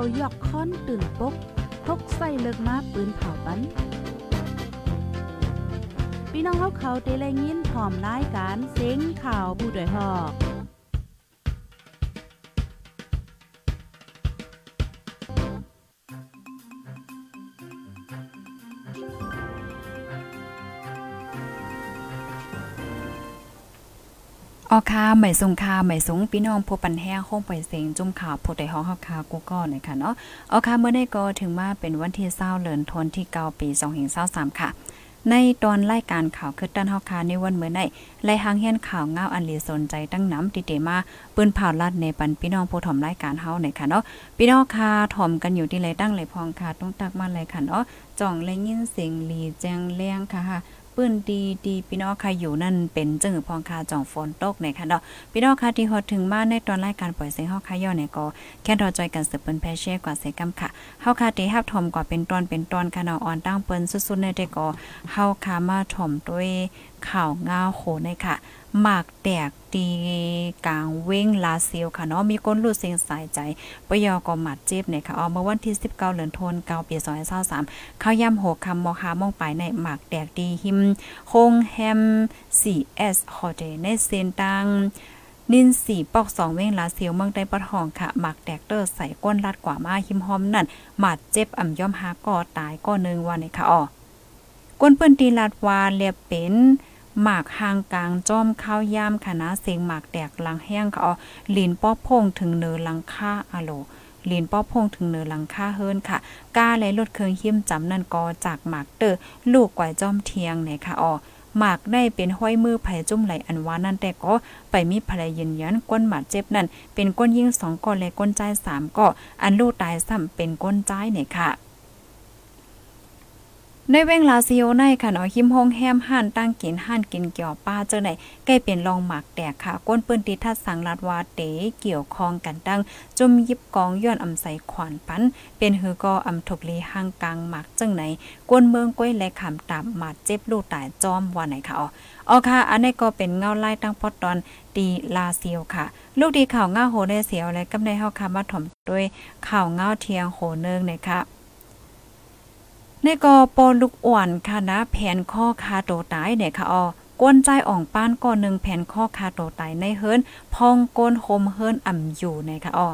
เขายอกค้อนตื่นปกพกใส่เลิกมาปืนเผาปันพี่น้องเขาเขาเตะแลยินพร้อมรายการเซ็งข่าวผู้ด้วยหอก ออคาใหม่สงคาใหม่สงพี่น้องผู้ปันแห้งคงไปเสียงจุ่มข่าวผู้ใดฮ้องเฮาคากูก็หน่อยค่ะเนาะออคาเมื่อได้ก็ถึงมาเป็นวันที่20เดือนธันวาคมที่9ปี2023ค่ะ ในตอนรายการข่าวคือด้านเฮาคาในวันเมื่อไดไล่หางเฮียนข่าวเงาอันลีสนใจตั้งน้ำติเตมาปืนเผาลัดในปันพี่น้องผู้ถ่อมรายการเฮาหน่อยค่ะเนาะพี่น้องคาถ่อมกันอยู่ที่ไรตั้งไรพองคาต้องตักมาเลยค่ะเนาะจ่องและยินเสียงลีแจ้งแรงค่ะ ปื้นดีดีพี่น้องค่ะอยู่นั่นเป็นจึงพองคาจ่องฝนตกในค่ะเนาะพี่น้องค่ะที่ฮอดถึงมาในตอนรายการปล่อยเสียงเฮาค่ะย่อเนี่ยก็แค่รอจอยกันสืบเปิ้นแพเช่กว่าเสกำค่ะเฮาค่ะที่ฮับถมกว่าเป็นตอนเป็นตอนค่ะเนาะอ่อนตั้งเปิ้นสุดๆในเด็กก็เฮาค่ะมาถมด้วยข่าวงาโขในค่ะ หมากแตกตีกลางเว้งลาเซียวค่ะเนาะมีคนรู้เสียงสายใจปยอก็หมัดเจ็บเนี่ยค่ะออกมาวันที่ 19เดือนธันวาคมปี2023ข้าวย่ำโหคำมอคามองไปในหมากแตกตีหิมโฮงแฮม 4S ฮอเดในเซนตังนินสีปอกสองเว้งลาเซียวเมืองใต้ปะทองค่ะหมักแตกเตอร์ใส่ก้นลัดกว่ามาหิมหอมนั่นหมัดเจ็บอ่ำย่อมหาก่อตายก่อนึงวันนี้ค่ะอ๋อก้นเปิ้นตีลาดวาเรียบเป็น หมากห่างกลางจอมข้าวยามคณะเสียงหมากแตกลังแห้งเขาเอาลินป้อพงถึงเนือลังค่าอะโลลีนป้อพงถึงเนือลังค่าเฮิรนค่ะก้าและลดเครื่องหิ้มจำนันกอจากหมากเตอลูกกว่าจอมเทียงเนี่ยค่ะอ๋อหมากได้เป็นห้อยมือไผ่จุ่มไหลอันวานั่นแต่ก็ไปมีภรรยืนยันก้นหมาดเจ็บนั่นเป็นก้นยิ่งสองก้อนและก้นใจสามก็อันลูกตายซ้ำเป็นก้นใจเนี่ยค่ะ ในเว้งลาซิโอในค่ะเนาะหิมฮงแฮมห่านตั้งกินห่านกินเกี่ยวป้าเจ้าไหนใกล้เป็นรองหมักแตกค่ะ ก้นปืนติทัดสังลัดวาเตเกี่ยวคองกันตั้งจมยิบกองย้อนอำใสขวานปัน เป็นหือก็อำถกลีห่างกลางหมักจังไหนก้นเมืองก้อยและขำตามมาเจ็บลูกตายจอมว่าไหนค่ะอ๋ออ๋อค่ะ อันนี้ก็เป็นเงาไล่ตั้งพอดตอนตีลาเซียวค่ะ ลูกดีข่าวเงาโหได้เสียวและกำในเฮาค่ะมาถ่อมด้วยข่าวเงาเทียงโหเนิงนี่ยค่ะ ในกอปอลูกอ่วนค่ะนะแผนข้อคาโตตายเนี่ยค่ะออกวนใจอ่องป้านก่อนหนึ่งแผ่นข้อคาโตตายในเฮิรนพองก้นโฮมเฮิรนอ่ำอยู่ในค่ะออ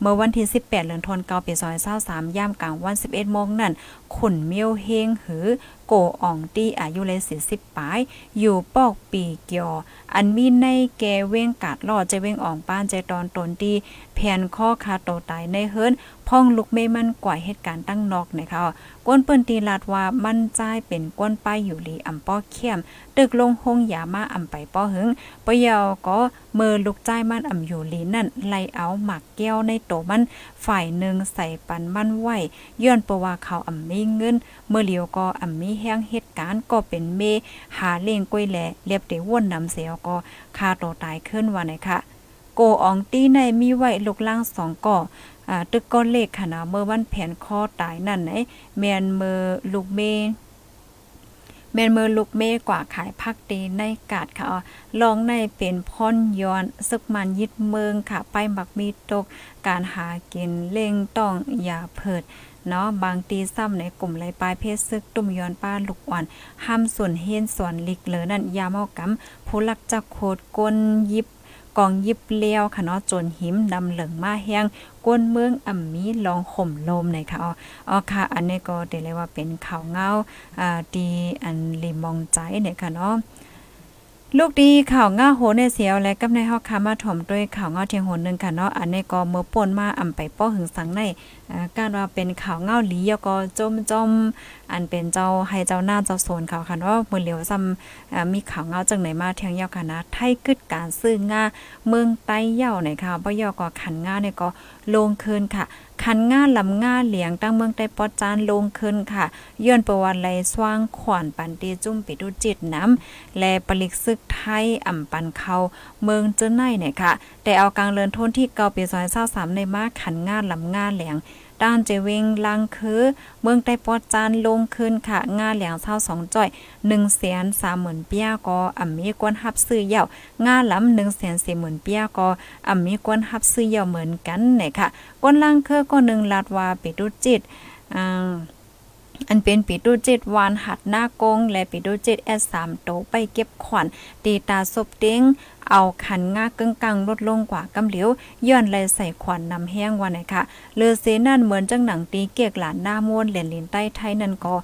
เมื่อวันที่ 18เดือนธันวาคมปี2023ย่ามกลางวัน 11โมงนั่น ขุนเมียวเฮงหือ โกอ่องตี้อายุเลย40ปลาย อยู่ปอกปีเกียว อันมีในแกเว้งกาดลอดจะเว้งอ่องป้านใจตอนตนตีแผ่นข้อคาโตตายในเฮิรนพ่องลุกเมมันกว่าเหตุการณ์ตั้งนอกนะคะก้นเปิ้นตีลาดว่ามันใจเป็นก้นป้ายอยู่ลีอำป้อเข้มตึกลงหงยามาอำไปป้อหึงปะเยาก็เมือลูกใจมันอำอยู่ลีนั่นไลเอาหมักแก้วในโตมันฝ่ายหนึ่งใส่ปันมันไหวย้อนประว่าเขาอำมีเงิน เมื่อเหลียวก็อำมีแห้งเหตุการณ์ก็เป็นเมหาเล่งก้อยแหลเรียบเตว่นนำเสียวก็คาโตตายขึ้นว่าไหนคะโกอองตีในมีไหวลูกล่างสองก่อ อ่าตึกก้อนเลขค่ะนะเมื่อวันแผนคอตายนั่นไหนแมนเมอลูกเมแมนเมอลูกเมกว่าขายพักตีในกาดค่ะลองในเป็นพ่อนย้อนซึกมันยึดเมืองค่ะ ไปบักมีตก การหากินเล่งต้องอย่าเพิดเนาะบางตีซ้ำในกลุ่มไรปลายเพศซึกตุ่มย้อนป้าลูกอ่อนห้ามส่วนเฮนส่วนลิกเลอนั่นยาเมากำผู้ลักจักโคดก้นยิบ กองยิบเลี้ยวค่ะเนาะจนหิมดำเหลืองมาแห้งก้นเมืองอ่ำมีลองข่มลมหน่อยค่ะอ๋อค่ะ อันนี้ก็เดี๋ยวเลยว่าเป็นข่าวเงาอ่าดีอันลิมองใจเนี่ยค่ะเนาะลูกดีข่าวง่าโหในเสียวและกับในฮอกคามาถมด้วยข่าวง่าเทียงโหนึงค่ะเนาะอันนี้ก็เมื่อป่นมาอ่ำไปป้อหึงสังใน การว่าเป็นข่าวเงาหลียก็จมจมอันเป็นเจ้าให้เจ้าหน้าเจ้าโซนเขาค่ะว่ามือเหลียวซ้ำมีข่าวเงาจังไหนมาเทียงยาวค่ะนะไทยกึดการซื้องาเมืองไต้เย่าไหนค่ะบ่ยอก็ขันงาเนี่ยก็ลงคืนค่ะคันง่าลำง่าเหลียงตั้งเมืองใต้ปอจานลงขึ้นค่ะย้อนประวัติไหลสว่างขวานปันตีจุ่มปิดุจิตน้ำและปลิกซึกไทยอ่ำปันเขาเมืองเจ้าในเนี่ยค่ะ แต่เอากลางเลินทนที่เก่าปีซอยเศร้าสามในมาขันง่าลำง่าเหลียง ด้านเจวิงลังคือเมืองใต้ปอจานลงขึ้นค่ะ งาเหลียงเท่าสองจ่อยหนึ่งแสนสามหมื่นเปียก็อ่ำมีกวนฮับซื้อเยาวงาล้ำหนึ่งแสนสี่หมื่นเปียก็อ่ำมีกวนฮับซื้อเยาวเหมือนกันเนี่ยค่ะกวนลังคือก็หนึ่งลาดว่าปิดุจิตอ่า อันเป็นปีดูเจ็ดวานหัดหน้ากง และปีดูเจ็ดแอสสามโตไปเก็บขวัญตีตาศพเด้งเอาขันง่ากึ่งกลางลดลงกว่ากำเหลียวย้อนไหลใส่ขวัญนนำแห้งวันนะค่ะเลือเซนั่นเหมือนจังหนังตีเกียกหลานหน้ามวนเหรียญลินใต้ไทยนั่นก็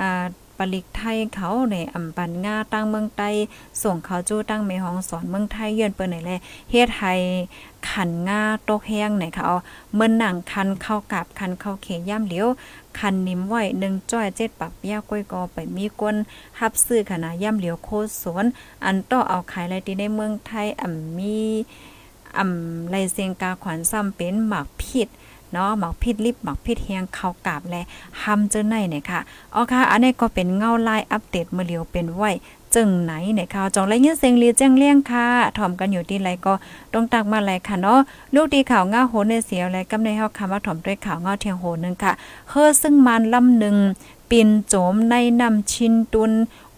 อ่า ปลิกไทยเขาในอำปันงาตั้งเมืองไต้ส่งเขาจู้ตั้งเมหองสอนเมืองไทยเยือนเปิ้นไหนแลเฮ็ดให้ขันงาตกแห้งไหนเอาเมื่อหนังคันเข้ากับคันเข้าเขย่ำเหลียวคันนิ่มไหวหนึ่งจ้อยเจ็ดปักยาก้อยกอไปมีกวนฮับซื้อขนาดย่ำเหลียวโคสวน อันต่อเอาขายไรที่ในเมืองไทยอ่ำมีอ่ำไรเสียงกาขวัญซ้ำเป็นหมากผิด เนาะหมักพิษลิบหมักพิษเฮียงเข้ากาบและหำเจอในเนี่ยค่ะอ๋อค่ะ อันนี้ก็เป็นเงาลายอัปเดตเมื่อเลียวเป็นไว้จึงไหนเนี่ยค่ะจองไรเงี้ยเสียงเลียแจ้งเลี้ยงค่ะถ่อมกันอยู่ที่ไรก็ต้องตักมาไรค่ะเนาะลูกดีข่าวเงาโหในเสียวและกำในเฮาคำว่าถ่อมด้วยข่าวเงาเทียงโหนึงค่ะเฮอซึ่งมันลำหนึ่งปินโจมในนำชินตุน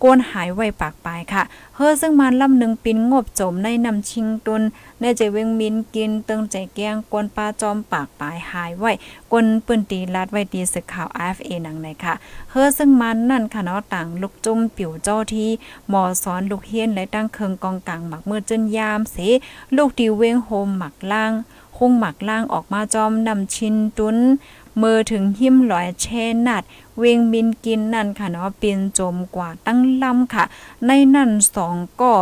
ก้นหายไว้ปากปลายค่ะ เฮอซึ่งมันลำหนึ่งปินงบจมในนำชิงตุนในใจเวงมินกินเติงใจแกงกวนปลาจอมปากปลายหายไว้กวนปืนตีลัดไว้ดีสึกข่าว FA หนังในค่ะ เฮอซึ่งมันนั่นค่ะเนาะต่างลูกจุ่มปิ่วเจ้าที่หมอสอนลูกเฮียนและตั้งเคิงกองกลางหมักมือจนยามเสลูกดีเวงโฮมหมักล่างคงหมักล่างออกมาจอมนำชินตุนมือถึงหิ้มลอยเชนัดเวงมินกินนั่นค่ะเนาะเป็นจมกว่าตั้งลำค่ะ ในนั่นสองก็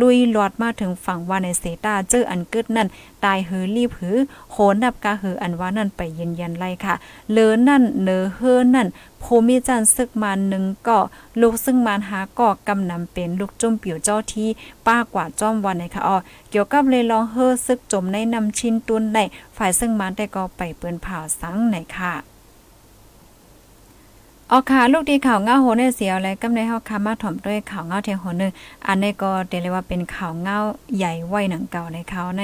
ลุยหลอดมาถึงฝั่งวาในเซตาเจออันกึดนั่น ตายหือรีบหือโหนับกาหืออันว่านั่นไปยืนยันไล่ค่ะเลอนั่นเนอเฮอนั่นภูมิจันซึกมาหนึ่งก็ลูกซึ่งมานหาก็กำนำเป็นลูกจุ่มปิ๋วเจ้าที่ป้ากว่าจ้อมวันในค่ะอ๋อเกี่ยวกับเลยลองเฮอซึกจมในนำชินตุนในฝ่ายซึ่งมานแต่ก็ไปเปิ้นผ่าสังในค่ะ ออค่ะลูกดีข่าวเงาโหในเสียวและกำในเฮาคามาถ่อมด้วยข่าวเงาเทียงโหนึงอันนี้ก็เรียกว่าเป็นข่าวเงาใหญ่ไว้หนังเก่าในเขาใน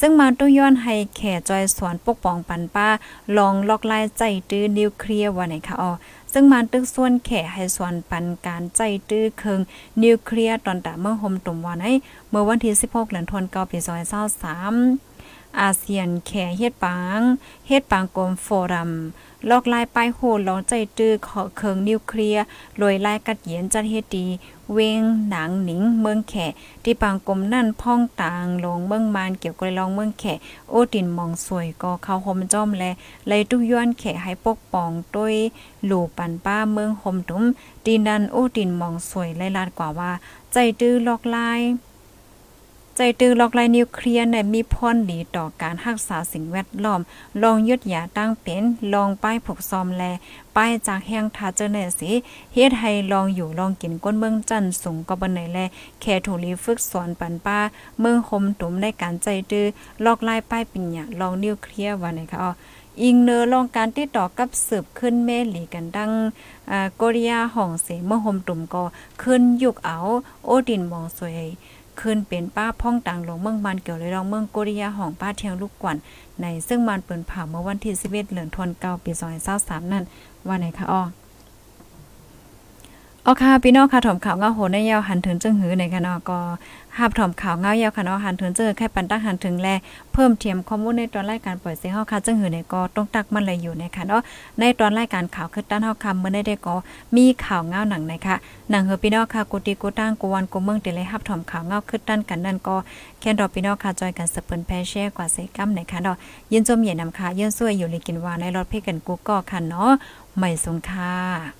ซึ่งมาตุ้ย้อนให้แข่จอยสวนปกป้องปันป้า ลองลอกลายใจตื้อนิวเคลียร์ว่าไหนคะอ๋อซึ่งมันตึกส่วนแข่ให้ส่วนปันการใจตื้อเคิงนิวเคลียร์ตอนตาเมื่อหมตุ่มวันให้เมื่อวันที่ 16เดือนธันวาคมปี2023 อาเซียนแข่เฮ็ดปังเฮ็ดปังกรมโฟรัมลอกลายปลายโหลองใจตื้อขอเคิงนิวเคลียร์ลอยลายกัดเย็นจัดเฮ็ดดี เวงหนังหนิงเมืองแขที่ปางกลมนั่นพ่องต่างลงเมืองมานเกี่ยวกับลองเมืองแขโอตินมองสวยก็เข้าหมจ้อมแลเลยทุย้อนแขให้ปกป้องด้วยหลู่ปันป้าเมืองหมตุ้มดีนันโอตินมองสวยไลลาดกว่าว่า ใจตื้อลอกลาย ใจตือลอกลายนิวเคลียร์ในมีพรดีต่อการรักษาสิ่งแวดล้อม ลองยึดยาตั้งเป็น ลองป้ายผูกซอมแล ป้ายจากแห้งทาเจเนสิเฮ็ดให้ลองอยู่ลองกินก้นเมืองจันสูงก็บันไหนแล แค่ถูลีฝึกสอนปันป้า เมืองคมตุ่มในการใจตือลอกลายป้ายปิญญาลองนิวเคลียร์ว่าไหนคะอ๋ออิงเนอลองการติดต่อกับสืบขึ้นเมหลีกันดังอ่าโกริยาห้องเสเมื่อหมตุ่มก็ขึ้นยุกเอา โอดินมองสวย ขึ้นเป็นป้าพ่องต่างหลงเมืองมันเกี่ยวเลยรองเมืองโกริยาห้องป้าเทียงลูกกวนในซึ่งมันเปิดผ่าเมื่อวันที่11เดือนธันวาคมปี2023นั่นว่าไหนคะอ้อ ออค่ะพี่น้องค่ะถมข่าวเงาโหในยาวหันถึงจึงหือในค่ะเนาะก็หาบถมข่าวเงายาวค่ะเนาะหันถึงเจอแค่ปันตักหันถึงแลเพิ่มเทียมข้อมูลในตอนรายการปล่อยเสียงเฮาค่ะจึงหือในก็ต้องตักมันเลยอยู่ในค่ะเนาะในตอนรายการข่าวคือด้านเฮาคำเมื่อได้ได้ก็มีข่าวเงาหนังในค่ะหนังเฮอพี่น้องค่ะกุติกุตั้งกูวันกูเมืองเตเลยหับถมข่าวเงาคือด้านกันนั่นก็แค่ดอพี่น้องค่ะจอยกันสเปิ้นแพแช่กว่าใส่กัมในค่ะเนาะยินจมเหยียนำค่ะยินซวยอยู่เลยกินวาในรถเพ่กันกูก็ค่ะเนาะไม่สงค่ะ